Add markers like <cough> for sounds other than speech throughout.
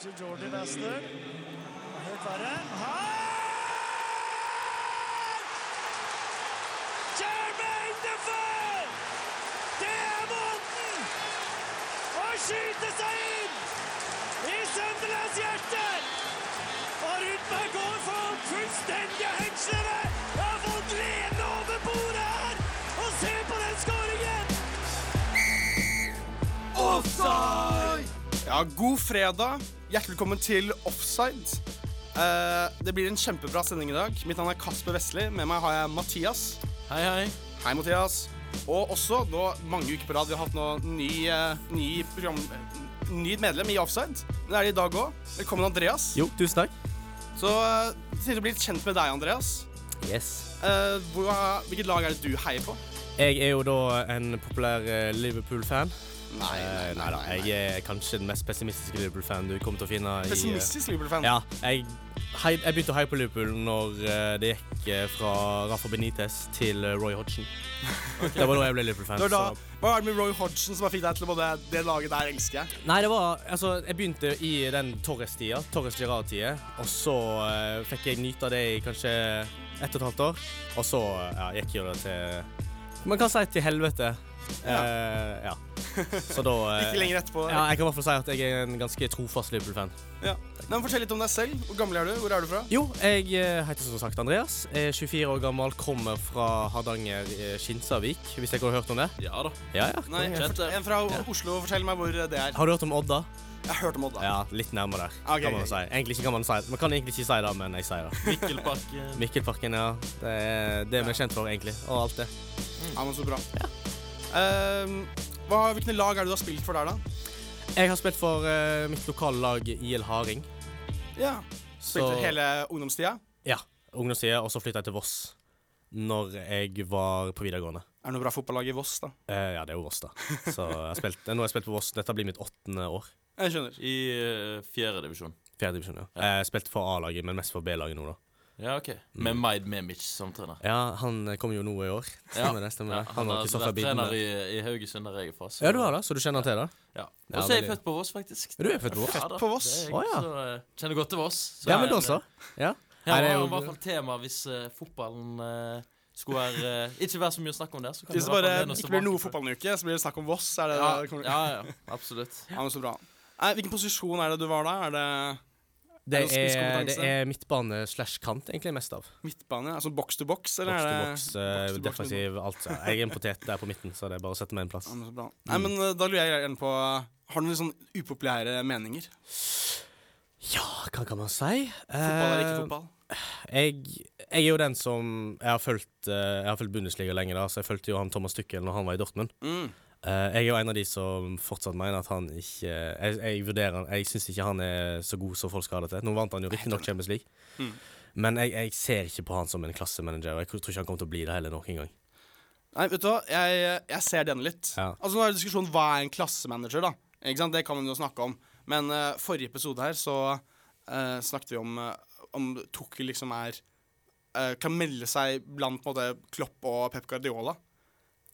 Kanskje Jordi Vester. Helt verre. Her! Jermaine Defoe! Det er måten å skyte seg inn i Sunderlands hjerte! Og rundt meg går folk fullstendig hengslede! Jeg har fått lene over bordet her! Og se på den skåringen! Ja, god fredag. Hjertelig velkommen til Offside. Eh, det blir en kjempebra sending i dag. Mitt navn er Kasper Vestli. Med meg har jeg Mathias. Hei, hei. Hei, Mathias. Og også nå mange uker på rad vi har hatt nå ny, eh, ny program... Ny medlem i Offside. Men Det er det i dag òg. Velkommen, Andreas. Jo, tusen takk. Så uh, til å bli litt kjent med deg, Andreas. Yes. Eh, hvor, hvilket lag er det du heier på? Jeg er jo da en populær eh, Liverpool-fan. Nei, nei, nei nei, jeg er kanskje den mest pessimistiske Liverpool-fan du kommer til å finne i eh, Pessimistisk Liverpool-fan. Ja, jeg, hei, jeg begynte å heie på Liverpool når eh, det gikk eh, fra Rafa Benitez til eh, Roy Hodgson. <laughs> Det var da jeg ble Liverpool-fan. Da, hva er det med Roy Hodgson som fikk deg til å både Det laget der elsker jeg. Nei, det var Altså, jeg begynte i den Torres-tida, Torres Girard-tida, og så uh, fikk jeg nyte av det i kanskje ett og et halvt år, og så ja, gikk jo det til Man kan si til helvete. Eh, ja. <laughs> Så da eh, Ikke lenger etterpå. Ja, jeg kan i hvert fall si at jeg er en ganske trofast Liverpool-fan. Ja. Men Fortell litt om deg selv. Hvor gammel er du? Hvor er du fra? Jo, jeg eh, heter som sagt Andreas. Er 24 år gammel, kommer fra Hardanger, eh, hvis jeg har hørt om det? Ja da. Ja, ja. Nei, konge. En fra Oslo. Fortell meg hvor det er. Har du hørt om Odda? Jeg har hørt om Odda. Ja, litt nærmere der, Okay, kan man si. Egentlig ikke kan man si det. Man kan egentlig ikke si det, men jeg sier det. Mikkelparken. Mikkelparken, ja. Det er det vi er kjent for, egentlig. Og alt det. Ja, men Så bra. Ehm, hva, hvilke lag er det du har spilt for der, da? Jeg har spilt for uh, mitt lokale lag IL Haring. Ja. Spilte Så- hele ungdomstida? Ja, ungdomstida, og så flytta jeg til Voss når jeg var på videregående. Er det noe bra fotballag i Voss, da? Uh, ja, det er jo Voss, da. Så jeg har spilt, nå har jeg spilt på Voss. Dette blir mitt åttende år. Jeg skjønner. I uh, fjerde divisjon. Fjerde divisjon, ja. Jeg spilte for A-laget, men mest for B-laget nå, da. Ja, OK. Med Maid Memic som trener. Ja, han eh, kommer jo nå i år. Stemmer det? stemmer Ja, det. han har vært trener i, i Haugesund, der jeg er fra. så- Ja, du har det, så du kjenner til det? Ja. Ja, Og så er jeg veldig. født på Voss, faktisk. Du er født på Voss? Ja, da, på Voss? det er jeg, Å, ja. Så eh, kjenner godt til Voss. Så Ja, men da så. Ja. Ja, Nei, det er jo- i hvert fall tema hvis eh, fotballen eh, skulle være eh, Ikke være så mye å snakke om der. Så kan Hvis det bare ikke blir noe fotballuke, så blir det snakk om Voss. Er det Ja, det kommer- ja, ja, absolutt. ja, men så bra. Nei, hvilken posisjon er det du var da? Er det Det Er det er, midtbane slash kant, egentlig, mest av. midtbane? Altså Box to er det box, eh, box defensiv, alt. Ja. Jeg er en potet der på midten, så det er bare å sette meg en plass. Ja, mm. Nei, men eh, da lurer jeg gjerne på Har du noen sånn upopulære meninger? Ja, hva kan man si? Fotball eller ikke Eh, fotball? Jeg, jeg er jo den som Jeg har fulgt, jeg har fulgt Bundesliga lenge, da, så jeg fulgte jo han Thomas Tuchel når han var i Dortmund. Mm. Eh, jeg er jo en av de som fortsatt mener at han ikke Jeg, jeg vurderer han Jeg syns ikke han er så god som folk skal ha det til. Nå vant han jo riktignok Champions League, Mm. men jeg, jeg ser ikke på han som en klassemanager. Og jeg tror ikke han kommer til å bli det heller noen gang. Nei, vet du hva, jeg, jeg ser den litt. Ja. Altså Nå er det diskusjon hva er en klassemanager, da. Ikke sant? Det kan man jo snakke om. Men uh, forrige episode her så snakket vi om uh, om Tukkel liksom er Kan melde seg blant måte Klopp og Pep Guardiola.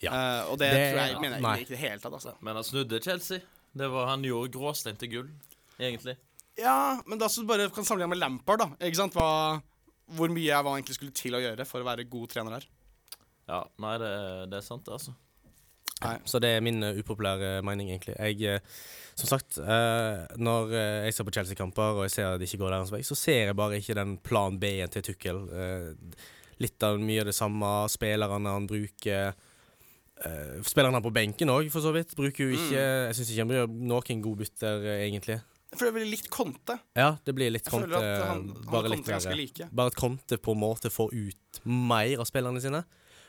Ja. Uh, og det, Det- tror jeg mener jeg ikke i det hele tatt. Altså. Men han snudde Chelsea. Det var Han gjorde gråstein til gull, egentlig. Ja, men da så bare kan sammenligne med Lampard, da. Ikke sant? Hva, hvor mye jeg var egentlig skulle til å gjøre for å være god trener her. Ja, nei, det, det er sant, det, altså. Så det er min uh, upopulære mening, egentlig. Jeg, uh, som sagt, uh, når eh, jeg ser på Chelsea-kamper og jeg ser at det ikke går deres vei, så ser jeg bare ikke den plan B-en til Tukkel. Litt av mye av det samme. Spillerne han bruker uh, Spillerne han på benken òg, for så vidt. Bruker jo ikke Jeg syns ikke han gjør noen god bytter, egentlig. For det er veldig likt Conte. Ja, det blir litt konte. Conte. at han, han bare litt like. Bare at Conte på en måte får ut mer av spillerne sine.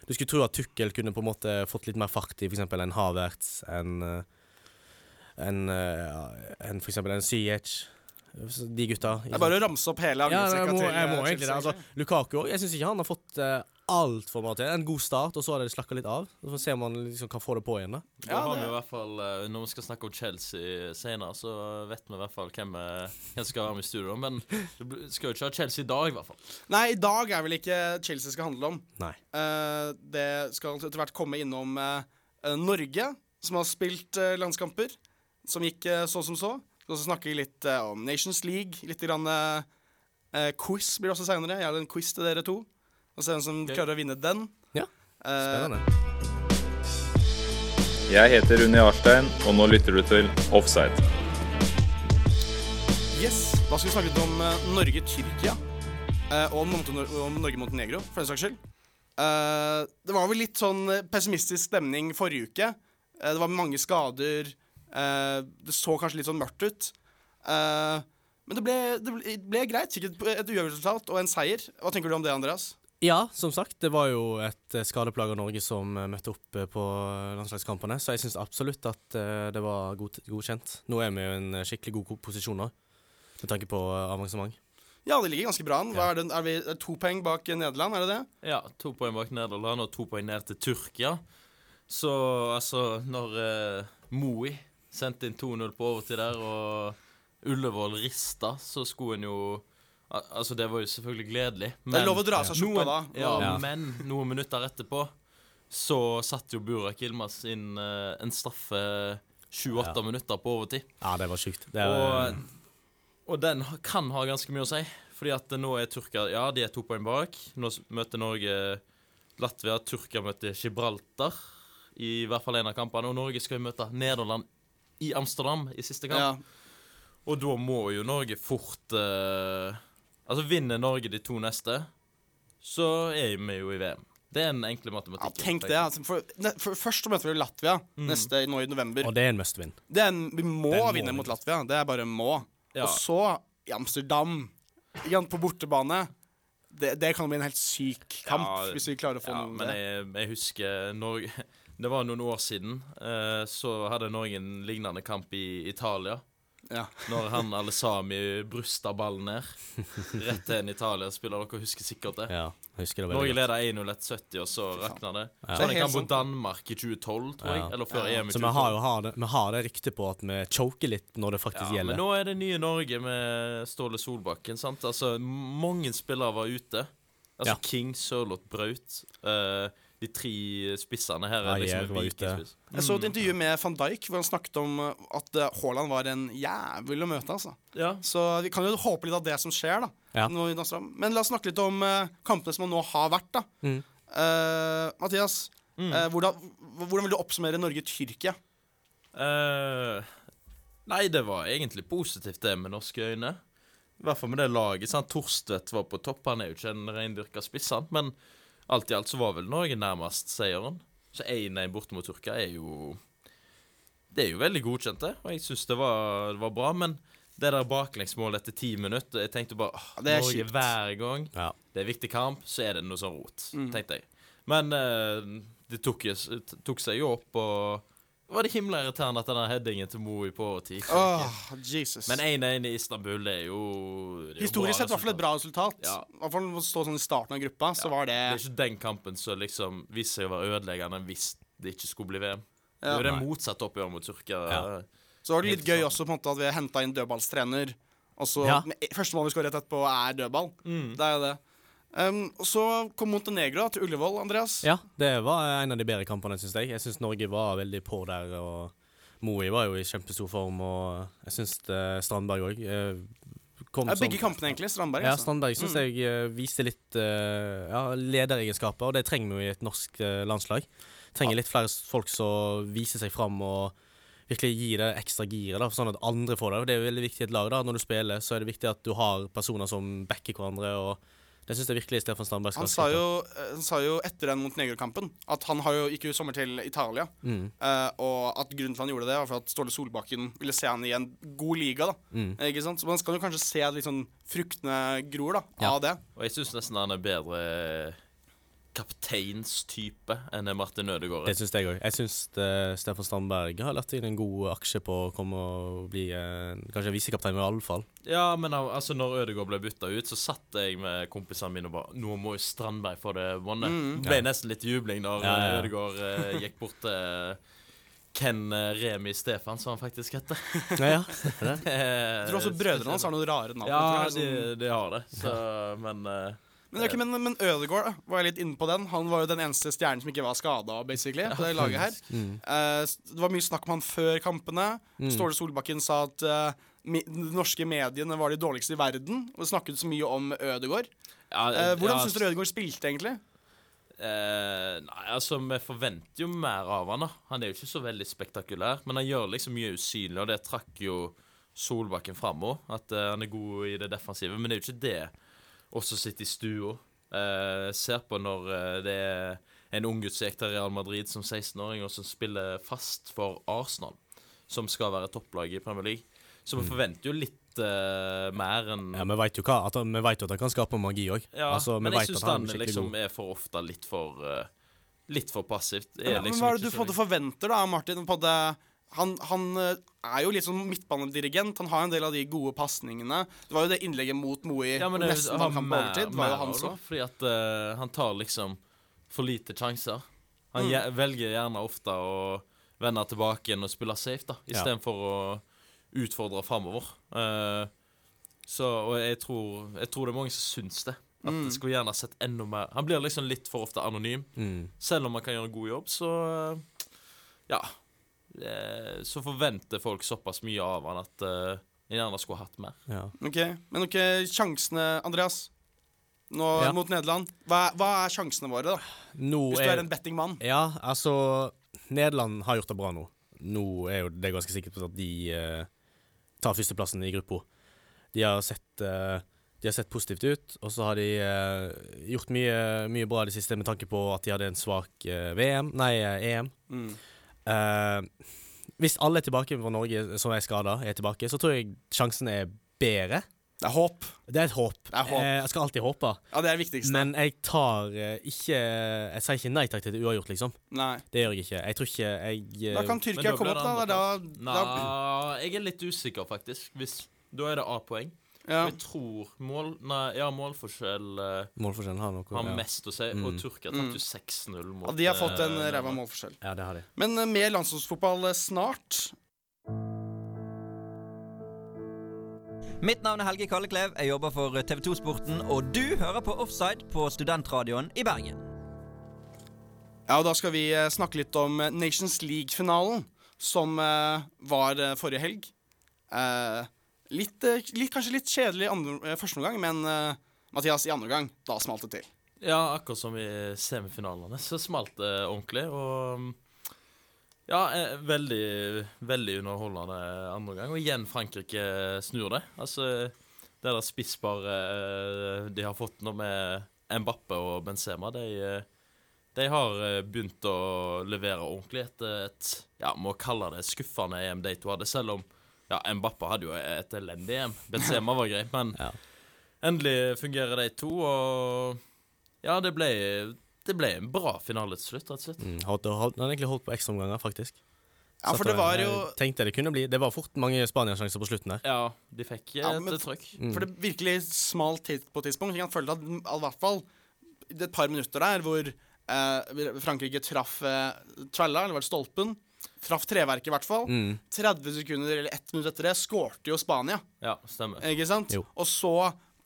Du skulle tro at Tukkel kunne på en måte fått litt mer fart i f.eks. en Havertz, en eh, En, eh, en for eksempel en CH. De gutta. Det er bare å ramse opp hele ja, jeg må, jeg må eh, egentlig det. Altså, Lukaku òg. Jeg syns ikke han har fått altfor mye til. En god start, og så har det slakka litt av. Så ser man liksom kan få det på igjen. da Da Ja, har vi i hvert fall, eh, Når vi skal snakke om Chelsea senere, så vet vi i hvert fall hvem eh, som skal være med i studio. Men du skal jo ikke ha Chelsea i dag, i hvert fall. Nei, i dag er vel ikke Chelsea skal handle om. Nei. Uh, det skal etter hvert komme innom eh, Norge, som har spilt uh, landskamper. Som gikk så som så. Skal også snakke litt om Nations League. Litt grann, quiz blir det også seinere. Jeg har en quiz til dere to. Og se hvem som klarer å vinne den. Ja, Eh, Spennende. Jeg heter Unni Arstein, og nå lytter du til Offside. yes, Da skal vi snakke litt om eh, Norge-Tyrkia. eh, og Montenor om Norge-Montenegro, for den saks skyld. Eh, det var vel litt sånn eh, pessimistisk stemning forrige uke. Eh, det var mange skader. eh, det så kanskje litt sånn mørkt ut. Eh, men det ble, det ble, ble greit. Sikkert et, uavgjort resultat og en seier. Hva tenker du om det, Andreas? Ja, som sagt, det var jo et eh, skadeplaga Norge som eh, møtte opp eh, på landslagskampene, så jeg syns absolutt at det var god, godkjent. Nå er vi jo i en skikkelig god posisjon nå, med tanke på avansement. Ja, det ligger ganske bra an. Er, er vi er to poeng bak Nederland, er det det? Ja, to poeng bak Nederland og to poeng ned til Tyrkia. Så altså, når eh, Moi sendte inn 2-0 på overtid der, og Ullevål rista, så skulle en jo al- Altså, det var jo selvfølgelig gledelig. Det er lov å dra seg skjorta da. Ja, Ja. men noen minutter etterpå så satte jo Burak Yilmaz inn uh, en straffe 28 Ja. minutter på overtid. Ja, det var sjukt. Det er, Og, og den kan ha ganske mye å si. Fordi at nå er Tyrkia Ja, de er to poeng bak. Nå møter Norge Latvia. Tyrkia møter Gibraltar i hvert fall en av kampene. Og Norge skal jo møte Nederland i Amsterdam i siste kamp. Ja. Og da må jo Norge fort eh, Altså, vinner Norge de to neste, så er vi jo i VM. Det er den enkle ja, tenk det. Altså, for, ne, for, først så møter vi Latvia neste nå i november. og det er en must win. Det er en, vi må Den vinne vi mot Latvia. Det er bare må. Ja. Og så i Amsterdam, igjen på bortebane. Det, det kan bli en helt syk kamp Ja, hvis vi klarer å få Ja, noe men det. jeg, jeg husker Norge <laughs> Det var noen år siden. eh, så hadde Norge en lignende kamp i Italia. Ja. Når han Alesami brusta ballen ned. Rett til en Italia-spiller. Dere husker sikkert det. Ja, husker det Norge leda 1-0-1-70 og så rakna det. Ja. Så Det var det en kamp mot. Danmark i 2012, tror jeg. Eller før Ja. EM i Så vi har jo har det, vi har det ryktet på at vi choker litt når det faktisk Ja, men gjelder. nå er det nye Norge med Ståle Solbakken. sant? Altså, Mange spillere var ute. Altså Ja. King, Sørloth, Braut. eh, de tre spissene her er liksom ute. vikingspiss. Jeg så et intervju med van Dijk hvor han snakket om uh, at uh, Haaland var en jævel å møte. altså. Ja. Så vi kan jo håpe litt av det som skjer. da. Ja. Nå i Amsterdam. Men la oss snakke litt om uh, kampene som nå har vært. da. Mm. Uh, Mathias, Mm. uh, hvordan, hvordan vil du oppsummere Norge-Tyrkia? Uh, nei, det var egentlig positivt, det, med norske øyne. I hvert fall med det laget. sant? Torstvedt var på topp. Han er jo ikke en reindyrka spiss, han. Men alt i alt så var vel Norge nærmest seieren. Så 1-1 borte mot Tyrkia er jo Det er jo veldig godkjent, det. Og jeg syns det, var- det var bra. Men det der baklengsmålet etter ti minutter Jeg tenkte bare åh, det er Norge kjipt. hver gang Ja. det er viktig kamp, så er det noe sånn rot, Mm. tenkte jeg. Men eh, det tok, tok seg jo opp, og var det himla irriterende at den headingen til Moe på overtid oh. Jesus. Men 1-1 i Istanbul det er jo det er Historisk sett i hvert fall et bra resultat. Ja. I hvert fall stå sånn i starten av gruppa, så var Det er det ikke den kampen som liksom viste seg å være ødeleggende hvis det ikke skulle bli VM. Det ja. er jo det motsatte oppgjøret mot Tyrkia. Ja. Så var det litt gøy også på en måte at vi henta inn dødballstrener. Og så Ja. med- Første mål vi skårer rett etterpå, er dødball. Mm. Det er jo det. Um, så kom Montenegro da, til Ullevål, Andreas. Ja, det var en av de bedre kampene, syns jeg. Jeg syns Norge var veldig på der. og Moi var jo i kjempestor form, og jeg syns Strandberg òg kom Ja, begge kampene, egentlig. Strandberg. Ja, altså. Strandberg syns Mm. jeg eh, viste litt eh, ja, lederegenskaper, og det trenger vi jo i et norsk eh, landslag. Trenger litt flere folk som viser seg fram og virkelig gir det ekstra giret, da, sånn at andre får det. Det er veldig viktig i et lag. da Når du spiller, så er det viktig at du har personer som backer hverandre. Og det syns jeg virkelig Stefan Strandberg skal Han sa, jo, eh, han sa jo etter den Montenegro-kampen at han har jo gikk jo i sommer til Italia. Mm, Uh, og at grunnen til han gjorde det, var for at Ståle Solbakken ville se han i en god liga. da mm. Ikke sant? Så man skal jo kanskje se at litt sånn fruktene gror da Ja. av det. Og jeg syns nesten han er bedre kapteinstype enn Martin Ødegaard. Det syns jeg òg. Jeg syns Stefan Strandberg har lagt inn en god aksje på å komme og bli en, kanskje visekaptein, i alle fall. Ja, men altså når Ødegaard ble bytta ut, så satt jeg med kompisene mine og bare Nå må jo Strandberg få det vonde. Mm. Det ble nesten litt jubling når Ja, ja, ja. Ødegaard eh, gikk bort til Ken eh, Remi Stefan, som han faktisk heter. <laughs> Ja, ja. <laughs> Jeg tror også brødrene hans har noen rare navn. Ja, de, sånn- de har det. Så, men eh, Men, okay, men, men Ødegaard da, var jeg litt inne på den. Han var jo den eneste stjernen som ikke var skada, Ja. det laget her. Mm. uh, det var mye snakk om han før kampene. Mm. Ståle Solbakken sa at uh, me de norske mediene var de dårligste i verden, og det snakket så mye om Ødegaard. Ja, uh, hvordan ja, syns du Ødegaard spilte, egentlig? Nei, altså, vi forventer jo mer av han da. Han er jo ikke så veldig spektakulær, men han gjør liksom mye usynlig, og det trakk jo Solbakken fram òg. At han er god i det defensive. Men det er jo ikke det som sitter i stua, eh, ser på når eh, det er en unggutt som gikk til Real Madrid som 16-åring, og som spiller fast for Arsenal, som skal være topplaget i Premier League. Så vi forventer jo litt uh, mer enn Ja, Vi vet jo hva, at han, vi vet jo at han kan skape magi òg. ja, altså, men jeg vet syns han er liksom er for ofte litt for uh, Litt for passivt. Er Men, men liksom hva er det du så på en måte forventer, da, Martin? På det, han, han eh, er jo litt sånn midtbanedirigent. Han har en del av de gode pasningene. Det var jo det innlegget mot Moi Ja, men det nesten han kom overtid. var jo han også. Fordi at uh, han tar liksom for lite sjanser. Han Mm. velger gjerne ofte å vende tilbake igjen og spille safe, da, Ja. For å utfordre framover. Uh, så, og jeg tror, jeg tror det er mange som syns det. At Mm. det skulle gjerne sett enda mer Han blir liksom litt for ofte anonym. Mm. Selv om han kan gjøre en god jobb, så uh, Ja. Eh, Så forventer folk såpass mye av han at uh, en gjerne skulle hatt mer. Ja. Ok, Men ok, sjansene, Andreas. Nå Ja. mot Nederland. Hva, hva er sjansene våre, da? Nå Hvis du er en bettingmann. Ja, altså Nederland har gjort det bra nå. Nå er jo det ganske sikkert på at de eh, tar førsteplassen i gruppa. De har sett eh, De har sett positivt ut, og så har de eh, gjort mye, mye bra i det siste med tanke på at de hadde en svak eh, VM, nei, eh, EM. Mm. Eh, hvis alle er tilbake fra Norge som er skada, er tilbake, så tror jeg sjansen er bedre. Det er håp. Det er et håp. Det er håp. Eh, jeg skal alltid håpe. Ja, det er det viktigste. Men jeg tar eh, ikke Jeg sier ikke nei takk til det uavgjort, liksom. Nei. Det gjør jeg ikke. Jeg tror ikke jeg Da kan Tyrkia komme opp, da. Da, da, Nei, jeg er litt usikker, faktisk. Hvis, da er det A-poeng. Ja. Jeg tror mål Nei, ja, målforskjell eh, Målforskjellen har noe har ja. mest å si. Mm. Og Tyrkia tapte jo 6-0 mot Ja, de har fått en eh, ræva målforskjell. Ja, det har de. Men eh, mer landslagsfotball eh, snart. Mitt navn er Helge Kalleklev. Jeg jobber for TV 2 Sporten, og du hører på Offside på Studentradioen i Bergen. Ja, og Da skal vi eh, snakke litt om eh, Nations League-finalen, som eh, var eh, forrige helg. Eh, litt, eh, litt, kanskje litt kjedelig andre, eh, første omgang, men uh, Mathias, i andre omgang, da smalt det til. Ja, akkurat som i semifinalene, så smalt det ordentlig. Og mm, ja, veldig, veldig underholdende andre gang. Og igjen Frankrike snur det. Altså, det der spissparet de har fått nå med Mbappe og Benzema, de, de har begynt å levere ordentlig etter et Ja, må kalle det skuffende EM de to hadde, selv om ja, Mbappa hadde jo et elendig EM. <laughs> Benzema var greit, men Ja. endelig fungerer de to, og ja, det ble, det ble en bra finale til slutt, rett og slett. Mm, holdt, holdt, han har egentlig holdt på ekstraomganger, faktisk. Ja, for det var jo Tenkte det kunne bli Det var fort mange Spania-sjanser på slutten der. Ja, de fikk Ja, et men- trøkk. Mm. For det virkelig smalt på et tidspunkt. Jeg følte at mm, i hvert fall det et par minutter der hvor eh, Frankrike traff eh, tralla, eller var det stolpen? Traff treverket, i hvert fall. Mm. 30 sekunder eller 1 minutt etter det skårte jo Spania. Ja, stemmer. Ikke sant? Jo. Og så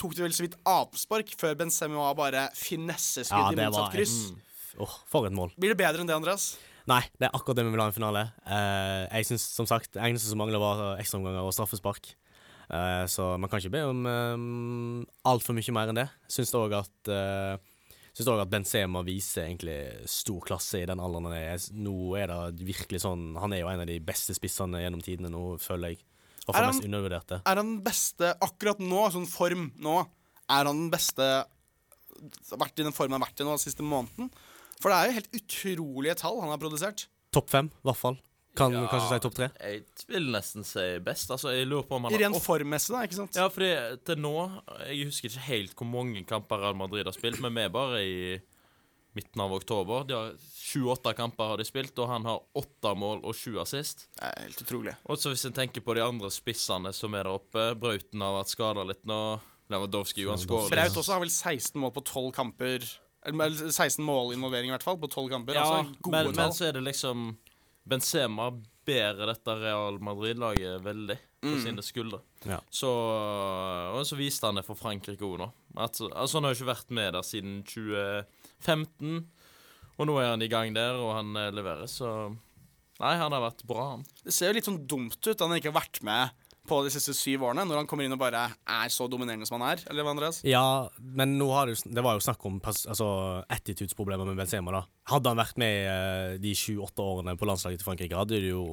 tok de vel så vidt avspark før Benzema bare finesseskudd Ja, i det motsatt kryss. kryss. Åh, for et mål. Blir det bedre enn det, Andreas? Nei, det er akkurat det vi vil ha i en finale. Uh, jeg synes, som sagt, Det eneste som mangler, var ekstraomganger og straffespark. Uh, så man kan ikke be om um, altfor mye mer enn det. Syns òg at uh, Syns også at Benzema viser egentlig stor klasse i den alderen han er. Nå er det virkelig sånn Han er jo en av de beste spissene gjennom tidene nå, føler jeg. Er han-. Er han den beste akkurat nå, sånn form nå? Er han den beste Vært i den formen han har vært i nå den siste måneden? For det er jo helt utrolige tall han har produsert. Topp fem, i hvert fall. Kan Ja. kanskje si topp tre. Jeg vil nesten si best. Altså, jeg lurer på om han I har ren opp- formmessig, da, ikke sant? Ja, fordi til nå Jeg husker ikke helt hvor mange kamper Real Madrid har spilt, men vi er bare i midten av oktober. De har Sju-åtte kamper har de spilt, og han har åtte mål og sju assist. Det er helt utrolig. Og så hvis en tenker på de andre spissene som er der oppe Brauten har vært skada litt nå. Lewandowski jo, han skårer Braut også har vel 16 mål på 12 kamper. Eller 16 målinvolvering, i hvert fall, på 12 kamper. Ja, altså gode men, men så er det liksom Benzema bærer dette Real Madrid-laget veldig på Mm. sine skuldre. Ja. Så, og så viste han det for Frankrike òg nå. At, altså, han har jo ikke vært med der siden 2015. Og nå er han i gang der, og han eh, leverer, så Nei, han har vært bra, han. Det ser jo litt sånn dumt ut at han ikke har vært med på de siste syv årene, når han kommer inn og bare er så dominerende som han er? Eller hva, Andreas? Ja, men nå har det, det var jo snakk om altså, attitudes-problemer med Benzema. da Hadde han vært med eh, de sju-åtte årene på landslaget til Frankrike, hadde de jo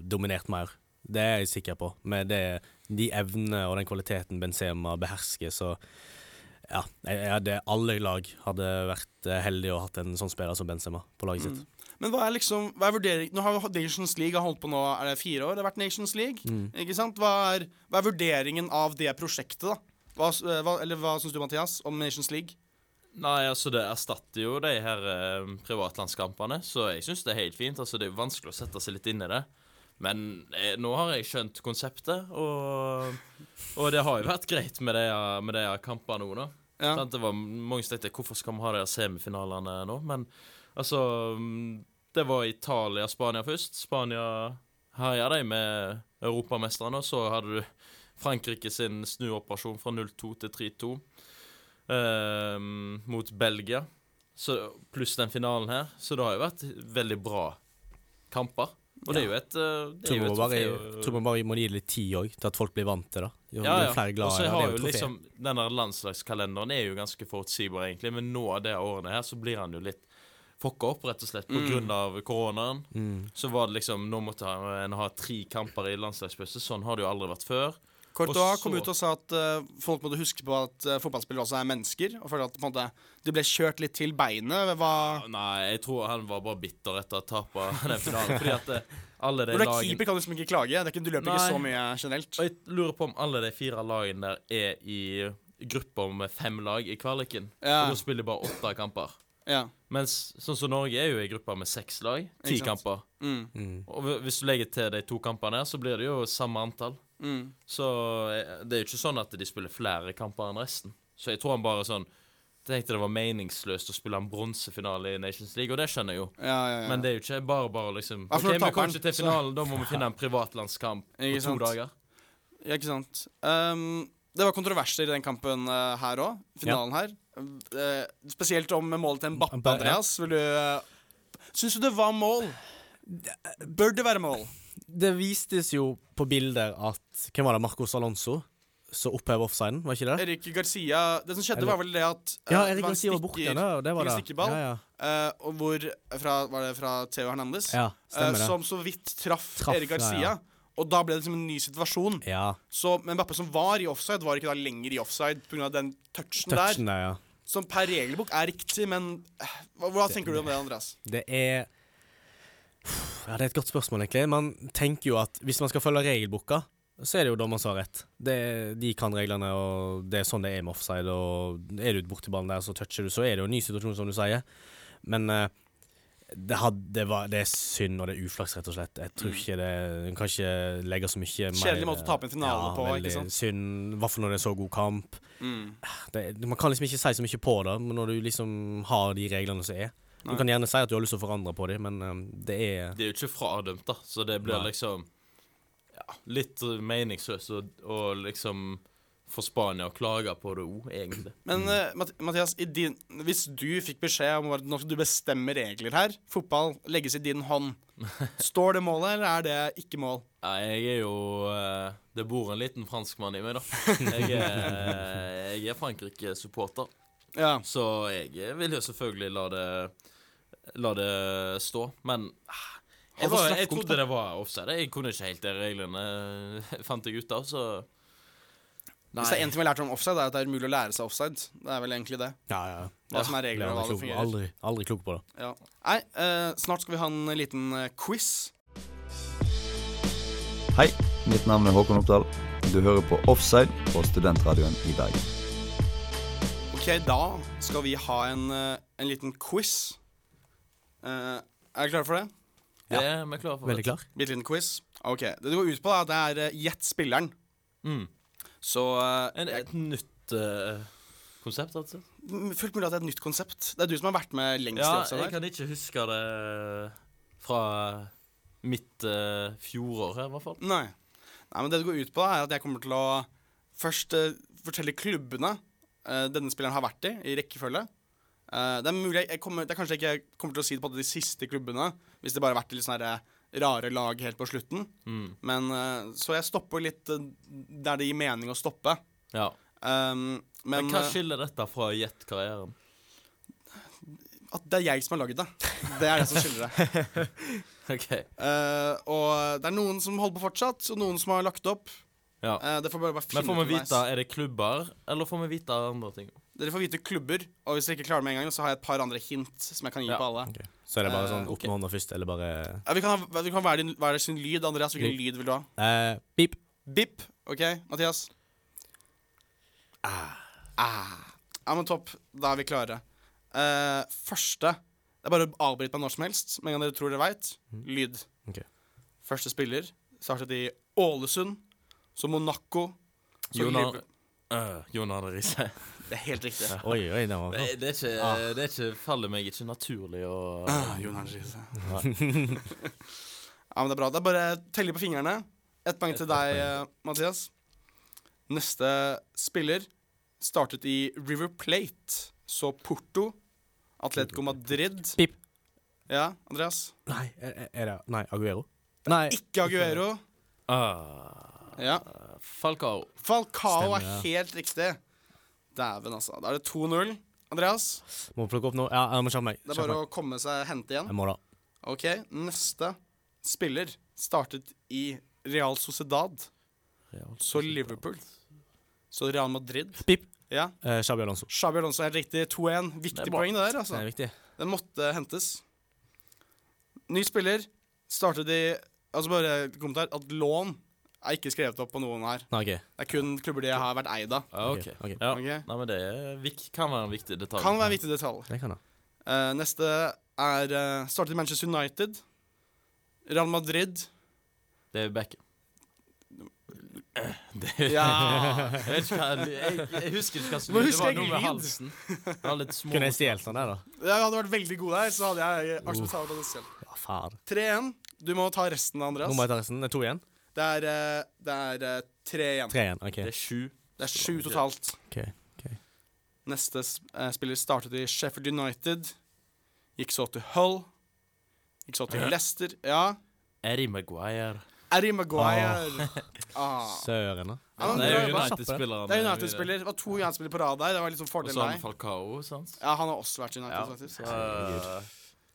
dominert mer. Det er jeg sikker på. Med det, de evnene og den kvaliteten Benzema behersker, så ja, jeg, jeg alle lag hadde vært eh, heldige og hatt en sånn spiller som Benzema på laget sitt. Men hva er liksom Hva er vurdering Nå har Nations League har holdt på nå Er det fire år? Det har vært Nations League. Ikke sant? Hva er, hva er vurderingen av det prosjektet, da? Hva, eh, hva, eller hva syns du, Mathias, om Nations League? Nei, altså det erstatter jo de her eh, privatlandskampene, så jeg syns det er helt fint. Altså Det er jo vanskelig å sette seg litt inn i det. Men eh, nå har jeg skjønt konseptet, og, og det har jo vært greit med de, med de kampene nå, da. Ja. Sant? Det var mange som tenkte hvorfor skal vi ha de semifinalene nå? Men altså mm, Det var Italia-Spania først. Spania herja de med europamesterne, og så hadde du Frankrike sin snuoperasjon fra 0-2 til 3-2 ehm, mot Belgia. Så, pluss den finalen her. Så det har jo vært veldig bra kamper. Og det er jo et eh, det Tror man bare, tror man bare må gi det litt tid òg, til at folk blir vant til det. Jo, ja, ja. Og så det. Det har jo liksom Den der landslagskalenderen er jo ganske forutsigbar, egentlig, men nå av de årene her så blir han jo litt fucka opp, rett og slett, på grunn av koronaen. Mm. Så var det liksom Nå måtte en ha tre kamper i landslagspause. Sånn har det jo aldri vært før. Courtois kom ut og sa at uh, folk måtte huske på at uh, fotballspillere også er mennesker. Og føler at måte, de ble kjørt litt til beinet. Hva Nei, jeg tror han var bare bitter etter å tape den finalen. Fordi at eh, alle de lagene keeper, kan du liksom ikke klage. Det ikke, du løper ikke så mye generelt. Og jeg lurer på om alle de fire lagene der er i grupper med fem lag i kvaliken. Ja. Og da spiller de bare åtte kamper. Ja. Mens sånn som Norge er jo i grupper med seks lag. Ti kamper. Mm. Mm. Og hvis du legger til de to kampene så blir det jo samme antall. Mm. Så eh, det er jo ikke sånn at de spiller flere kamper enn resten. Så jeg tror han bare sånn Tenkte det var meningsløst å spille en bronsefinale i Nations League, og det skjønner jeg jo. Ja, ja, ja. Men det er jo ikke bare bare liksom OK, vi kommer ikke til så- finalen, da må vi <laughs> finne en privatlandskamp på to sant. dager. Ja, ikke sant. Um, det var kontroverser i den kampen uh, her òg. Finalen her. Eh, spesielt om målet til Mbappe. Andreas. Vil du uh, Syns du det var mål? Bør det være mål? Det vistes jo på bilder at Hvem var det? Marcos Alonso? Så opphev offsiden, var ikke det? Erik Garcia Det som skjedde, var vel det at uh, Ja, Erik Garcia var borte. Ja, det var det. stikkerball. Ja, ja. Uh, hvor fra, Var det fra Theo Hernandez? ja stemmer Eh, det. som så vidt traff, Traff, Erik Garcia. ja, ja. Og da ble det liksom en ny situasjon. Ja, Så men bappe som var i offside, var ikke da lenger i offside pga. den touchen, touchen der, ja. Som per regelbok er riktig, men hva, hva, det, tenker du om det, Andreas? Det er Ja, det er et godt spørsmål, egentlig. Man tenker jo at hvis man skal følge regelboka, så er det jo dommeren som har rett. Det, de kan reglene, og det er sånn det er med offside. Og er du borti ballen der, så toucher du, så er det jo en ny situasjon, som du sier. Men eh, det, had, det, var, det er synd, og det er uflaks, rett og slett. Jeg tror ikke det En kan ikke legge så mye Kjedelig måte å tape en finale ja, på, veldig ikke sant? Synd, i hvert fall når det er så god kamp. Mm. Det, man kan liksom ikke si så mye på det, men når du liksom har de reglene som er. Du Nei. kan gjerne si at du har lyst til å forandre på dem, men eh, det er Det er jo ikke fradømt, da, så det blir Nei. liksom ja, litt meningsløst og, å liksom få Spania å klage på det òg, egentlig. Men uh, Mathias, i din, hvis du fikk beskjed om at nå skal du bestemme regler her, fotball legges i din hånd, <laughs> står det målet, eller er det ikke mål? Nei, jeg er jo uh, Det bor en liten franskmann i meg, da. <laughs> Jeg er, jeg er Frankrike-supporter, Ja. så jeg vil jo selvfølgelig la det La det stå. Men ah, jeg, var, jeg trodde det var offside. Jeg kunne ikke helt de reglene, <laughs> fant jeg ut av, så Hvis det er en ting vi har lært om offside, er at det er umulig å lære seg offside. Det er vel egentlig det. Ja, ja. Hva som er reglene, er og hva det fungerer. aldri, aldri klok på det. Ja. Nei, eh, snart skal vi ha en liten eh, quiz. Hei, mitt navn er Håkon Oppdal. Du hører på Offside på Studentradioen i Bergen. Ok, da skal vi ha en, eh, en liten quiz. Eh, er dere klare for det? Ja, det er vi klare for. Veldig klar. Bitte liten quiz. Ok, Det det går ut på, da, det er eh, gjett spilleren. Mm. Så eh, En, et nytt uh, konsept, m- Fullt mulig at det er et nytt konsept. Det er du som har vært med lengst Ja, jeg kan ikke huske det fra mitt uh, fjorår her, i hvert fall. Nei. Nei, men det det går ut på, da, er at jeg kommer til å først uh, fortelle klubbene uh, denne spilleren har vært i, i rekkefølge. Uh, det er mulig jeg kommer, Det er kanskje ikke jeg kommer til å si det på de siste klubbene, hvis det bare har vært i litt sånn her, rare lag helt på slutten. Mm. Men eh, Så jeg stopper litt eh, der det gir mening å stoppe. Ja. Um, men Men hva eh, skiller dette fra Jet-karrieren? at det er jeg som har lagd det. Det er det som skiller det. <laughs> OK. Uh, og det er noen som holder på fortsatt, og noen som har lagt opp. Ja. Uh, det får bare, bare finne Men får vi vite, er det klubber, eller får vi vite andre ting? Dere får vite klubber, og hvis dere ikke klarer det med en gang, så har jeg et par andre hint som jeg kan gi Ja. på alle. Okay. Så er det bare Eh, sånn opp med hånda først, eller bare Ja, vi kan ha vi kan være, din- være sin lyd. Andreas, hvilken lyd vil du ha? Uh, Pip. Bip. OK, Mathias? Ah. Ja, men topp. Da er vi klare. Uh, første Det er bare å avbryte meg når som helst. Med en gang dere tror dere veit. Lyd. Ok. Første spiller startet i Ålesund. Så Monaco. Så Jonar- Liverpool. Uh, Jonar Riise. <laughs> Det er helt riktig. <laughs> Oi, oi, det, var Det, det, er ikke, det er ikke, faller meg ikke naturlig å Ah, Jon Arne Riise. <laughs> ja, men det er bra. Det er bare telle på fingrene. Ett poeng til deg, eh, Mathias. Neste spiller startet i River Plate. Så Porto. Atletico Madrid. Pip. Ja, Andreas? Nei, er, er det Nei, Aguero? Nei. Ikke Aguero. Uh, Ja. Falcao. Falcao Stemmer, er helt riktig. Dæven, altså. Da er det 2-0. Andreas, Må plukke opp noe. Ja, jeg må kjappe meg. det er bare å komme seg hente igjen. Jeg må da. OK, neste spiller startet i Real Sociedad. Så Liverpool. Så Real Madrid. Pip. Ja. Eh, Xabi Alonso. Xabi Alonso er riktig. 2-1. Viktig det poeng, det der. altså. Det er viktig. Den måtte hentes. Ny spiller startet i Altså bare kommentar at lån er ikke skrevet opp på noen her. Okay. Det er kun klubber de har vært eid av. Okay. OK. Ok, ok. Ja. okay. Nei, men det er, kan være en viktig detalj. Kan være en viktig detalj. Det kan da. Eh, neste er uh, startet i Manchester United. Real Madrid. Det er Beckham. <clears throat> Det Ja. jeg, vet ikke hva, jeg, jeg husker ikke hva som Nå Det var noe med halsen. Det var litt små Kunne jeg stjålet den der, da? Jeg hadde vært veldig god der, så hadde jeg akseptert det selv. Ja, faen. 3-1. Du må ta resten, Nå Andreas. må jeg ta resten. Det er to igjen. Det er, eh, det er eh, tre igjen. Tre igjen. OK. Det er sju. Det er sju totalt. ok. Neste eh, spiller startet i Sheffield United. Gikk så til Hull. Gikk så til Leicester. Ja. Eddie Maguire. Harry Maguire. <laughs> Ah. Søren, da. Ja, Det er. United-spilleren. Det er United-spiller. Det var to United-spillere på rad der. Det var litt sånn Og så har han Falcao, sant? Ja, han har også vært United, Ja. faktisk. Så,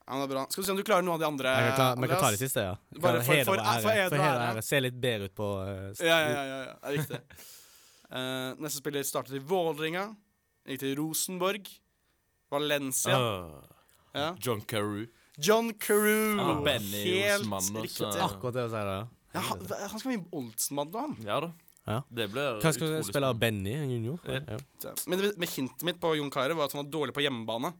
Ja, det er bra. Skal vi se om du klarer noen av de andre. Jeg kan ta, kan ta det siste, ja. Bare for, for- for- ære. for ære. Se litt bedre ut på uh, Ja, ja, ja, ja, ja. Det er riktig. uh, <laughs> neste spiller startet i Vålerenga. Gikk til Rosenborg. Valencia. uh, Ja. John Carew. John Carew. Ah, Benny Helt Osman, riktig. også. Akkurat det å si det. ja. Han, han skal bli Oldsmann, da. han. Ja da. Ja. Det blir Hva skal du spille? av Benny junior? Ja. Ja. Men med hintet mitt på Jon Carew var at han var dårlig på hjemmebane.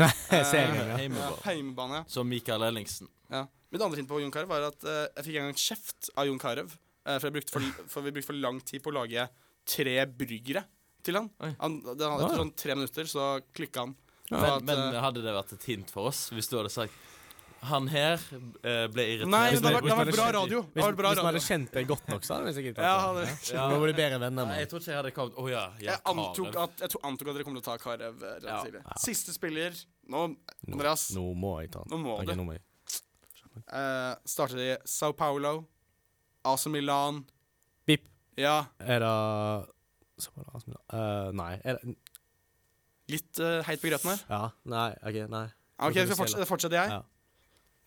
<laughs> Heimebane. Heimebane, ja. Som Mikael Ellingsen. ja. Mitt andre hint på Jon Carew var at eh, jeg fikk en gang kjeft av Jon Carew. eh, for, jeg brukte for, <laughs> for vi brukte for lang tid på å lage tre bryggere til han. Oi. han det, etter sånn tre minutter så klikka han. Men, at, men eh, hadde det vært et hint for oss hvis du hadde sagt Han her eh, ble irritert Nei, det har vært, det har vært bra radio. Det Hvis, har bra hvis man hadde kjent deg godt nok, så hadde vi sikkert Ja, tatt hadde- det. Ja. Nå bli bedre venner. Nei, jeg tror ikke jeg hadde kommet oh, ja. jeg, Jeg antok, at, jeg antok at dere kom til å ta Karev. eh, Ja. Siste spiller Nå, Nå, Andreas. nå må jeg ta den. Nå må okay, du. nå må jeg. eh, startet i Sao Paulo. AC Milan. Bip. Ja, Er det. Eh, Nei. Er det litt uh, heit på grøten her. Ja. Nei. OK, nei. Ok, så fortsetter jeg. Ja.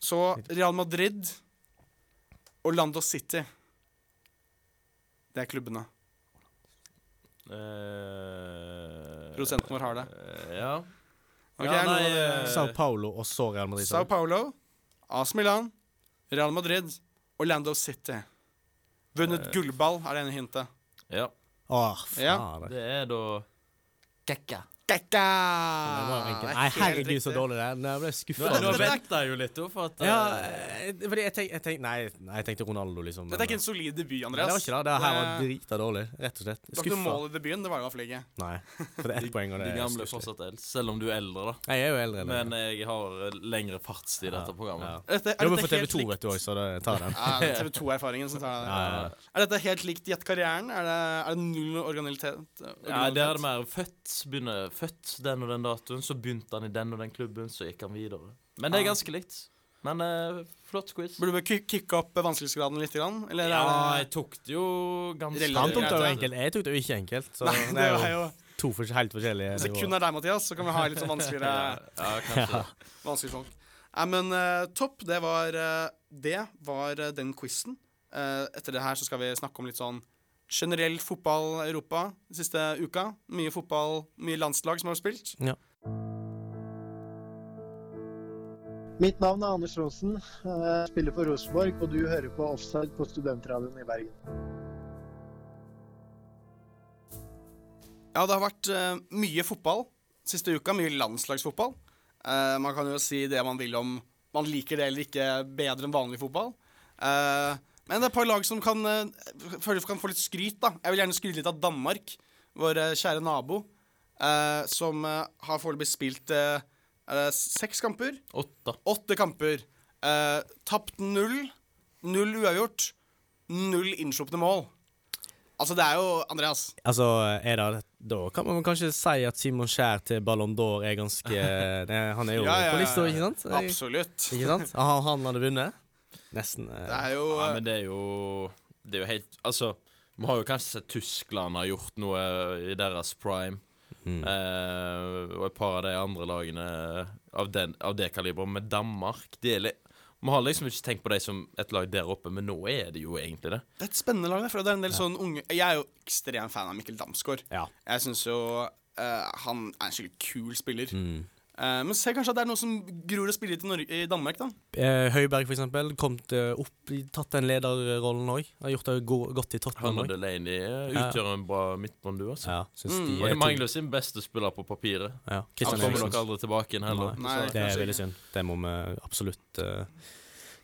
Så Real Madrid og Lando City. Det er klubbene. Uh, Prosenten vår har det. Uh, ja. Okay, Ja, nei, eh, Sao Paulo og så Real Madrid. Sao Paulo, AS Milan, Real Madrid og Lando City. Vunnet gullball er det ene hintet. ja. Åh, Ja. faen. Det er da Gekka. Det var enkelt. Det er Nei, herregud, så dårlig det er. Nei, Jeg ble skuffa. nå venta jeg jo litt, jo. for at eh, Ja, eh, fordi jeg tenkte, jeg tenk, Nei, nei, jeg tenkte Ronaldo, liksom. Dette er ikke en solid debut, Nei, Andreas. det var ikke det. Det her var drita dårlig, rett og slett. Skuffa. Dere mål i debuten, det var jo i hvert fall ikke. Nei, for det er ett <laughs> poeng, og det De er gamle er fortsatt eldst, selv om du er eldre, da. Jeg er jo eldre Men jeg har eh, lengre fartstid i dette programmet. Ja. Dette, er Jobber for TV2, likt- vet du òg, så det tar den. Ja, det er <laughs> TV 2-erfaringen som tar den. Ja, ja, ja. Er dette helt likt Jet-karrieren? Er er det null originalitet? Ja, det er det mer født, begynner, født den og den datoen, så begynte han i den og den klubben, så gikk han videre. Men det er ganske likt. Men eh, flott quiz. Burde vi ki- kicke opp vanskelighetsgraden litt? Grann, eller Ja, jeg tok det jo ganske Han tok det jo enkelt. Jeg tok det jo ikke enkelt. Så Nei, det er jo jo to for, helt forskjellige Hvis det kun nivåer. er deg, Mathias, så kan vi ha litt sånn <laughs> vanskeligere Ja, kanskje det. <laughs> Vanskelige folk. Nei, men eh, topp. Det var eh, Det var eh, den quizen. Eh, etter det her så skal vi snakke om litt sånn generell fotball i Europa den siste uka. Mye fotball, mye landslag som har spilt. Ja. Mitt navn er Anders Raasen. Jeg spiller for Rosenborg, og du hører på Offside på Studentradioen i Bergen. Ja, det har vært uh, mye fotball siste uka. Mye landslagsfotball. Uh, man kan jo si det man vil om man liker det eller ikke bedre enn vanlig fotball. Eh, men det er et par lag som kan, uh, føler kan få litt skryt. da. Jeg vil gjerne skryte litt av Danmark, vår eh, kjære nabo, eh, som eh, har foreløpig spilt eh, seks kamper. Åtte. Åtte kamper. Eh, tapt null. Null uavgjort. Null innslupne mål. Altså, det er jo Andreas. Altså, er det Da kan man kanskje si at Simon Skjær til Ballon d'Or er ganske <laughs> Han er jo Ja, ja, på lista, ikke sant? Absolutt. Ikke sant? Han, han hadde vunnet. Nesten. eh, Det er jo Ja, men det er jo Det er jo helt Altså, vi har jo kanskje sett Tyskland har gjort noe i deres prime. mm. Eh, og et par av de andre lagene av, den, av det kaliberet. Med Danmark de er Vi har liksom ikke tenkt på dem som et lag der oppe, men nå er det jo egentlig det. Det er et spennende lag. For det er en del sånn unge Jeg er jo ekstrem fan av Mikkel Damsgaard. Ja. Jeg syns jo uh, han er en skikkelig kul spiller. Mm. Eh, men se kanskje at det er noe som gror og spiller til Norge, i Danmark, da. Eh, Høiberg, for eksempel, kom til opp, tatt den lederrollen òg. Har gjort det go godt i Han og. Delaney utgjør Ja. en bra midtbånd, du, altså. Ja, synes Mm. de Og er de mangler sin beste spiller på papiret. Ja, Han kommer nok aldri tilbake igjen heller. Nei. Nei, Det er veldig synd. Det må vi absolutt uh,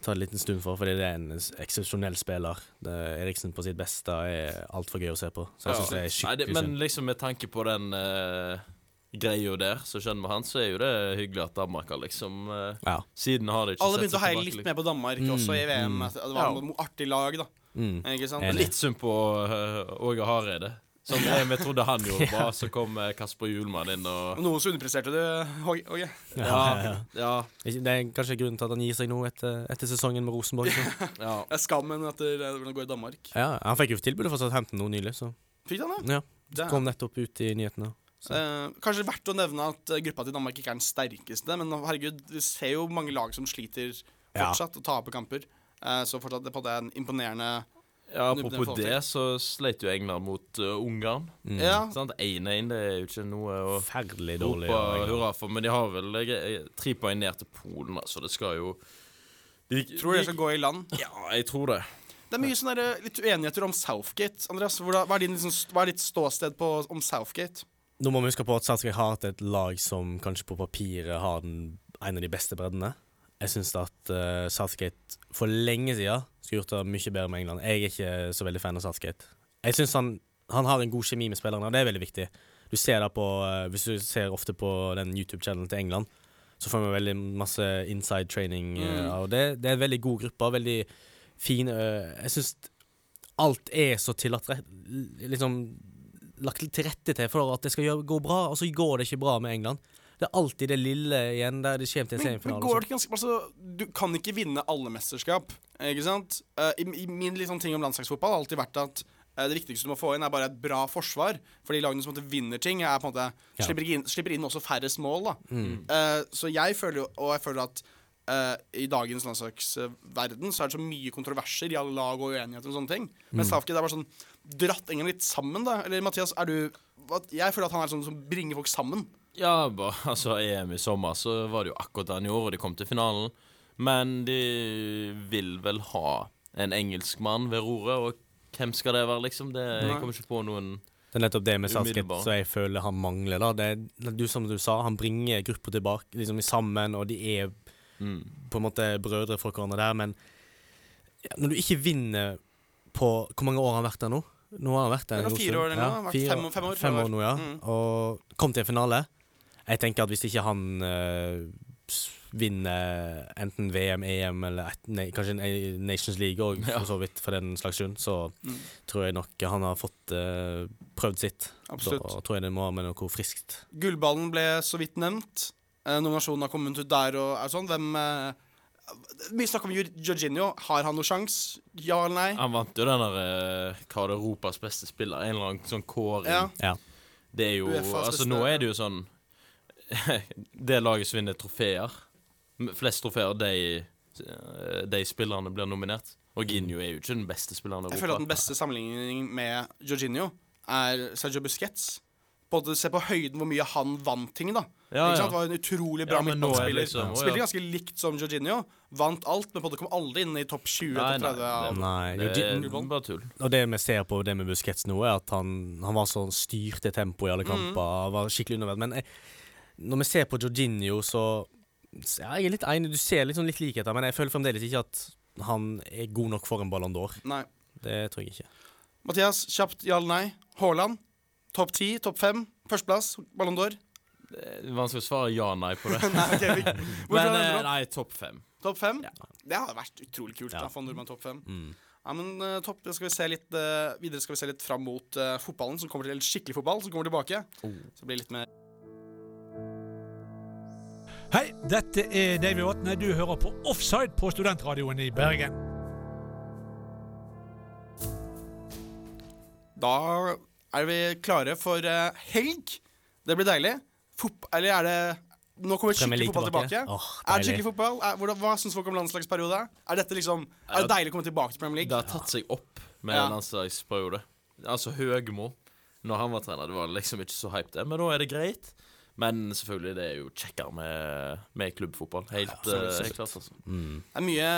ta en liten stund for, fordi det er en eksepsjonell spiller. Det, Eriksen på sitt beste er altfor gøy å se på. Så jeg Ja. synes det er Nei, det, skikkelig men synd. liksom med tanke på den uh, greia der, så skjønner vi han, så er jo det hyggelig at Danmark har liksom eh, Ja. Siden har det ikke Alle sett begynte å heie litt mer på Danmark Mm, også i VM. mm. Det var Ja. artig lag, da. Mm. Ikke sant? Litt synd på uh, Åge Hareide. Som jeg, vi trodde han gjorde <laughs> bra, så kom eh, Kasper Hjulmann inn og Noen så underpresterte du, Åge. Okay. Ja, Ja, ja. ja, Det er kanskje grunnen til at han gir seg nå etter, etter sesongen med Rosenborg. Så. <laughs> ja. Det er skammen etter eh, hvordan det går i Danmark. Ja, han fikk jo tilbudet fra Southampton nå nylig, så Fikk han det? ja. Det kom nettopp ut i nyhetene. Eh, kanskje verdt å nevne at eh, gruppa til Danmark ikke er den sterkeste, men herregud, vi ser jo mange lag som sliter Ja. fortsatt og taper kamper. Eh, så fortsatt det er på det en imponerende ja Apropos det, så sleit jo England mot uh, Ungarn. Mm. Ja. Sant? 1-1, det er jo ikke noe å Forferdelig rope dårlig. England. hurra for, men de har vel eh, tre poeng ned til Polen, så det skal jo de, Tror du det skal gå i land? Ja, jeg tror det. Det er mye sånne litt uenigheter om Southgate. Andreas, hva, er din, liksom, hva er ditt ståsted på, om Southgate? Nå må vi huske på at Southgate har hatt et lag som kanskje på papiret har den, en av de beste breddene. Jeg syns at uh, Southgate for lenge siden skulle gjort det mye bedre med England. Jeg er ikke så veldig fan av Southgate. Jeg syns han, han har en god kjemi med spillerne, og det er veldig viktig. Du ser det på, uh, Hvis du ser ofte på den YouTube-channelen til England, så får vi veldig masse inside training. eh, Mm. og det, det er en veldig god gruppe, veldig fin uh, Jeg syns alt er så tilrettelagt Liksom lagt til rette til for at det skal gå bra, og så går det ikke bra med England. Det er alltid det lille igjen der det kommer til en Men, går det ikke ganske altså, Du kan ikke vinne alle mesterskap, ikke sant? Uh, i, I min liksom, ting om landslagsfotball har alltid vært at eh, det viktigste du må få inn, er bare et bra forsvar. For de lagene som måte vinner ting, er måte Ja. slipper, inn, slipper inn også færrest mål. Mm. Uh, Så jeg føler jo, og jeg føler at i dagens landslagsverden så er det så mye kontroverser i alle lag og uenigheter og sånne ting. Men Southgate er bare sånn dratt England litt sammen, da. Eller Mathias, er du Jeg føler at han er sånn som bringer folk sammen. Ja, bare, <laughs> altså EM i sommer så var det jo akkurat det han gjorde, og de kom til finalen. Men de vil vel ha en engelskmann ved roret, og hvem skal det være, liksom? Det, jeg kommer ikke på noen Det er nettopp det med Southgate som jeg føler han mangler. da det er, du, Som du sa, han bringer grupper tilbake liksom sammen, og de er mm. på en måte brødre for hverandre der, men ja, når du ikke vinner på Hvor mange år har han vært der nå? Nå har han vært der er en god stund. år noe. Han fire- fem fem år, Fem år nå, ja. Mm. Og kom til en finale. Jeg tenker at hvis ikke han eh, vinner enten VM, EM eller et, nei, kanskje Nations League òg, Ja. for så vidt, for den slags grunn, så Mm. tror jeg nok han har fått eh, prøvd sitt. Absolutt. Da tror jeg det må ha med noe friskt. Gullballen ble så vidt nevnt. Eh, nominasjonen har kommet ut der og er sånn. Hvem eh, Mye snakk om Jorginho. Har han noen sjanse? Ja eller nei? Han vant jo den der eh, Hva er Europas beste spiller? En eller annen sånn kåring. Ja. Ja. Det er jo Altså, nå er det jo sånn <laughs> Det laget som vinner trofeer Flest trofeer, de, eh, de spillerne blir nominert. Og Ginjo er jo ikke den beste spilleren i Jeg føler at den beste sammenligningen med Jorginho er Sergio Busquets. Både se på høyden hvor mye han vant ting, da. Ja, det Var en utrolig bra Ja, er det midtbanespiller. liksom- Spilte ja. Ganske likt som Jorginho. Vant alt, men på en måte kom aldri inn i topp 20 Nei, topp 30 nei, av Nei, Det det, er bare tull. Og det vi ser på det med Busquets nå, er at han, han var sånn styrte tempo i alle Mm. kamper. Var skikkelig underveld. Men jeg, når vi ser på Jorginho, så ja, Jeg er litt enig, du ser litt, sånn litt likheter, men jeg føler fremdeles ikke at han er god nok for en Ballon d'Or. Det tror jeg ikke. Mathias, kjapt ja eller nei. Haaland. Topp 10, topp 5. Førsteplass, Ballon d'Or. Vanskelig å svare ja-nei på det. <laughs> Nei, okay, vi- <laughs> Men eh, nei, topp fem. Topp 5? Det hadde vært utrolig kult Ja. da, for en nordmann topp 5. Mm. Ja, men uh, topp. Skal vi se litt uh, Videre skal vi se litt fram mot uh, fotballen, som kommer til, eller skikkelig fotball, som kommer tilbake. Så blir det litt mer Hei, dette er Davy Vatne. Du hører på Offside på Studentradioen i Bergen. Da er vi klare for uh, helg. Det blir deilig. Fop eller er det Nå kommer skikkelig fotball tilbake. tilbake. Oh, er det skikkelig fotball? Er, hvordan, hva syns folk om landslagsperiode? Er dette liksom Er det deilig å komme tilbake til Premier League? Det har tatt seg opp med Ja. landslagsperiode. Altså Høgmo, når han var trener, det var liksom ikke så hype, det. Men nå er det greit. Men selvfølgelig, det er jo kjekkere med, med klubbfotball. Helt ja, eh, klart, altså. Mm. Det er mye,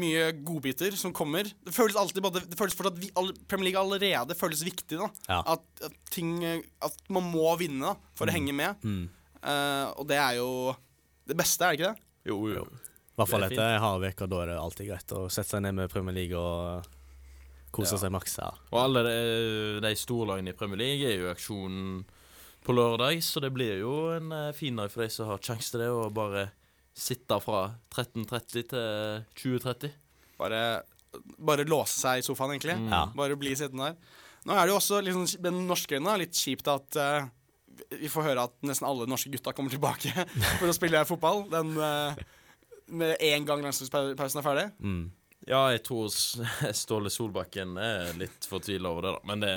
mye godbiter som kommer. Det føles alltid både, Det føles fortsatt vi, all, Premier League allerede føles viktig. da Ja. at, at ting At man må vinne da for å henge med. Mm. Uh, og det er jo det beste, er det ikke det? Jo, jo. I hvert fall er etter en hard uke, da er det alltid greit å sette seg ned med Premier League og kose Ja. seg maks. Ja. Og alle de, de store lagene i Premier League er jo i aksjon på lørdag, så det blir jo en eh, fin dag for de som har sjanse til det, og bare sitte fra 13.30 til 20.30. Bare, bare låse seg i sofaen, egentlig. Mm. Ja. Bare bli sittende der. Nå er det jo også liksom, med den norske øynene litt kjipt at uh, vi får høre at nesten alle norske gutta kommer tilbake <laughs> for å spille fotball. Den, uh, med en gang landslagspausen er ferdig. Mm. Ja, jeg tror <laughs> Ståle Solbakken er litt fortvila over det, da. Men det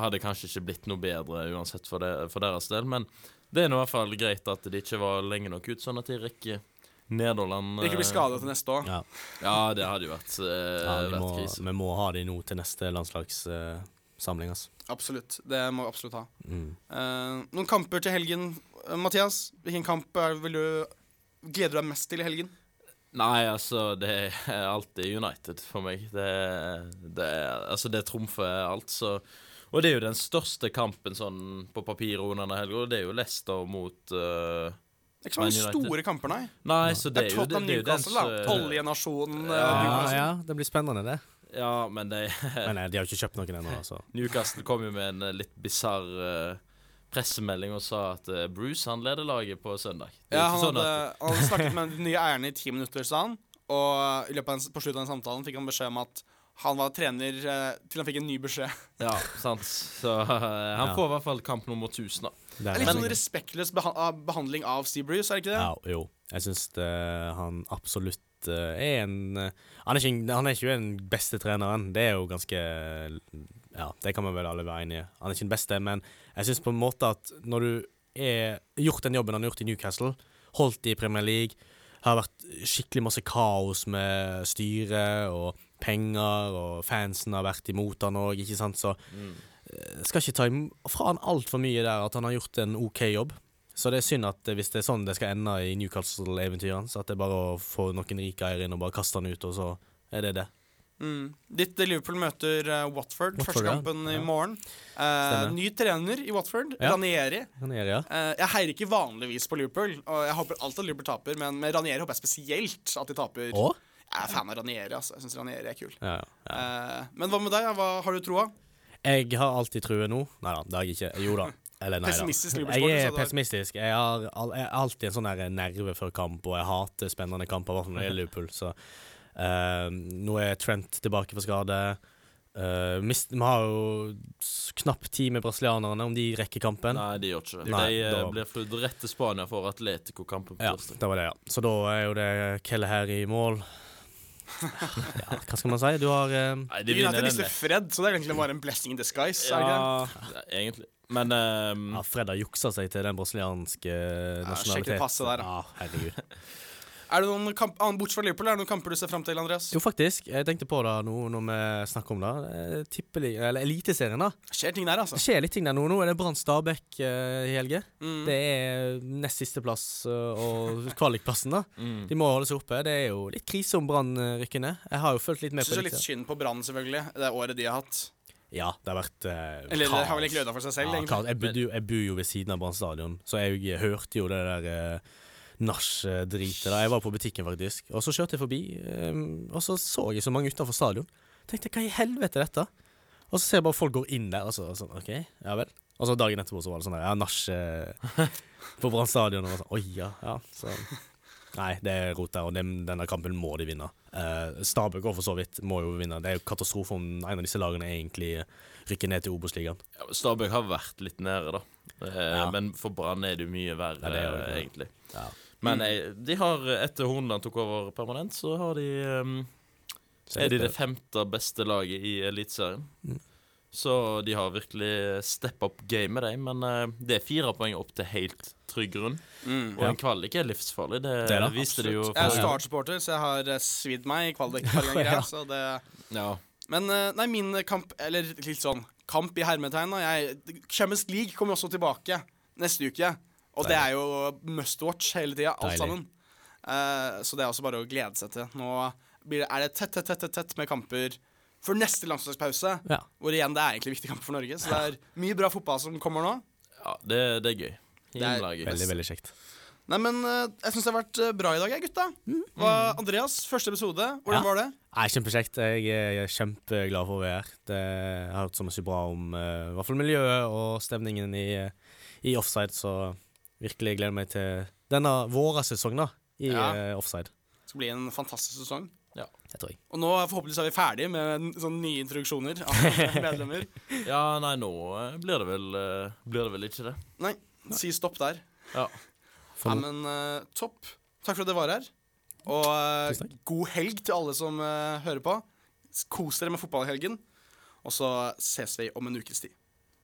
hadde kanskje ikke blitt noe bedre uansett for, det, for deres del. Men det er nå i hvert fall greit at de ikke var lenge nok ut, sånn at de rekker Nederland Ikke bli eh, skada til neste år. Ja. Ja, det hadde jo vært, eh, Ja, vært må, krise. vi må ha de nå til neste landslagssamling. altså. Absolutt. Det må vi absolutt ha. Mm. Uh, noen kamper til helgen. Mathias, hvilken kamp vil du gleder du deg mest til i helgen? Nei, altså, det er alltid United for meg. Det, det, altså, det trumfer alt, så Og det er jo den største kampen sånn på papiret under denne helga, og det er jo Leicester mot eh, Det er ikke så mange store kamper, nei. Nei, så Det det er jo det, det, det den Newcastle, da. som- Oljenasjonen. eh, Ja, Ja, Newcastle. ja, det blir spennende, det. Ja, men det <laughs> Men eh, de har jo ikke kjøpt noen ennå. <laughs> Altså. Newcastle kom jo med en eh, litt bisarr uh, pressemelding og sa at uh, Bruce han leder laget på søndag. Det Ja, han sånn hadde, at- han snakket med <laughs> de nye eieren i ti minutter, sa han. Og i løpet av en, på slutten av den samtalen fikk han beskjed om at han var trener eh, til han fikk en ny beskjed. Ja, sant. Så uh, han Ja. får i hvert fall kamp nummer 1000, da. Det er litt men- sånn respektløs beha behandling av Steve Bruce, er det ikke det? Ja, jo. Jeg syns han absolutt eh, er en eh, han, er ikke, en- han er ikke den beste treneren. Det er jo ganske Ja, det kan vi vel alle være enige i. Han er ikke den beste, men jeg syns på en måte at når du er gjort den jobben han har gjort i Newcastle, holdt i Premier League, har vært skikkelig masse kaos med styret og penger, og fansen har vært imot han òg, ikke sant, så mm. skal ikke ta fra han altfor mye der at han har gjort en OK jobb. Så det er synd at eh, hvis det er sånn det skal ende i Newcastle-eventyrene, så at det er bare å få noen rike eiere inn og bare kaste han ut, og så er det det. Mm. Ditt eh, Liverpool møter uh, Watford, Watford, første ja. kampen i morgen. Uh, ny trener i Watford, Ja. Ranieri. Han er, ja. Uh, jeg heier ikke vanligvis på Liverpool, og jeg håper alt at Liverpool taper, men med Ranieri håper jeg spesielt at de taper. Og? Jeg er fan av Ranieri, altså. Jeg syns Ranieri er kul. Ja, ja. Eh, men hva med deg? Hva har du troa? Jeg har alltid trua nå. Nei da, det har jeg ikke. Jo da. Eller nei da. Jeg er pessimistisk. Jeg har jeg har alltid en sånn nerve før kamp, og jeg hater spennende kamper, i hvert fall når det gjelder Liverpool. Så eh, nå er Trent tilbake for skade. Uh, mist, vi har jo knapt tid med brasilianerne, om de rekker kampen. Nei, de gjør ikke det. Nei, de eh, da- blir flydd rett til Spania for Atletico-kampen på Ja, det var det, ja. Så da er jo det Kelle her i mål. Ja, hva skal man si? Du har eh, Nei, de vinner den. Fred, så det er egentlig bare en blessing in disguise. Ja, egentlig. Men um, ja, Fred har juksa seg til den brasilianske sjekk nasjonaliteten. det passet der, da. Ja, herregud. <laughs> Er det noen kamp, Bortsett fra Liverpool, er det noen kamper du ser fram til, Andreas? Jo, faktisk. Jeg tenkte på det nå når vi snakker om det. Eh, Tippeli, eller Eliteserien, da. Skjer ting der, altså. Skjer litt ting der nå. Nå er det Brann Stabæk uh, i helge. Mm. Det er nest sisteplass uh, og kvalikplassen, da. mm. De må holde seg oppe. Det er jo litt krise om Brann eh, rykker ned. Jeg har jo fulgt litt med Synes på litt det. synd på Brann, selvfølgelig. Det året de har hatt. Ja, det har vært eh, Eller det har vel ikke ødelagt for seg selv, Ja, egentlig. Jeg, jo, jeg bor jo ved siden av Brann stadion, så jeg jeg hørte jo det der uh, nach-dritet. da Jeg var på butikken, faktisk. Og så kjørte jeg forbi, eh, og så så jeg så mange utenfor stadion. Tenkte hva i helvete er dette? Og så ser jeg bare folk går inn der, og så sånn, OK, ja vel. Og så dagen etterpå så var det sånn der, ja, nach eh, på Brann stadion. Og sånn, oi, ja, ja. Så Nei, det er rot der, og den, denne kampen må de vinne. Uh, Stabæk for så vidt, må jo vinne. Det er jo katastrofe om en av disse lagene egentlig rykker ned til Obos-ligaen. ja, Stabæk har vært litt nære, da. Uh, Ja. Men for Brann er det jo mye verre, Ja, det det. egentlig. Ja. Men mm. de har, etter Hornland tok over permanent, så har de um, Så er de det femte beste laget i Eliteserien. Mm. Så de har virkelig step up gamet, de. Men uh, det er fire poeng opp til helt trygg grunn. Mm. Og en kvalik er livsfarlig. Det, Det er det, viste de jo. Jeg er startsporter. Start-supporter, så jeg har eh, svidd meg i kvalik. <laughs> Ja. Så det Ja. Men eh, nei, min kamp Eller litt sånn kamp i hermetegn. jeg, Champions League kommer også tilbake neste uke. Og det er jo must watch hele tida, alt Deilig. sammen. Uh, så det er også bare å glede seg til. Nå blir det, er det tett, tett, tett, tett, med kamper for neste landslagspause. Ja. Hvor igjen det er egentlig viktige kamper for Norge. Så det er mye bra fotball som kommer nå. ja, det, det er gøy. Det er. Veldig, veldig kjekt. Nei, men eh, jeg syns det har vært eh, bra i dag, gutta. Hva, Andreas, første episode. Hvordan Ja. var det? Nei, Kjempekjekt. Jeg er kjempeglad for å være her. Det, har hørt så mye bra om i hvert fall miljøet og stemningen i, i offside, så virkelig gleder meg til denne vårsesongen da, i Ja. eh, offside. Det skal bli en fantastisk sesong. Ja. Det tror jeg. Og nå forhåpentligvis er vi ferdig med sånne nye introduksjoner av <laughs> medlemmer. Ja, nei, nå eh, blir det vel eh, Blir det vel ikke det? Nei, si stopp der. Ja. Ja, men uh, topp. Takk for at dere var her. Og uh, god helg til alle som uh, hører på. Kos dere med fotballhelgen. Og så ses vi om en ukes tid.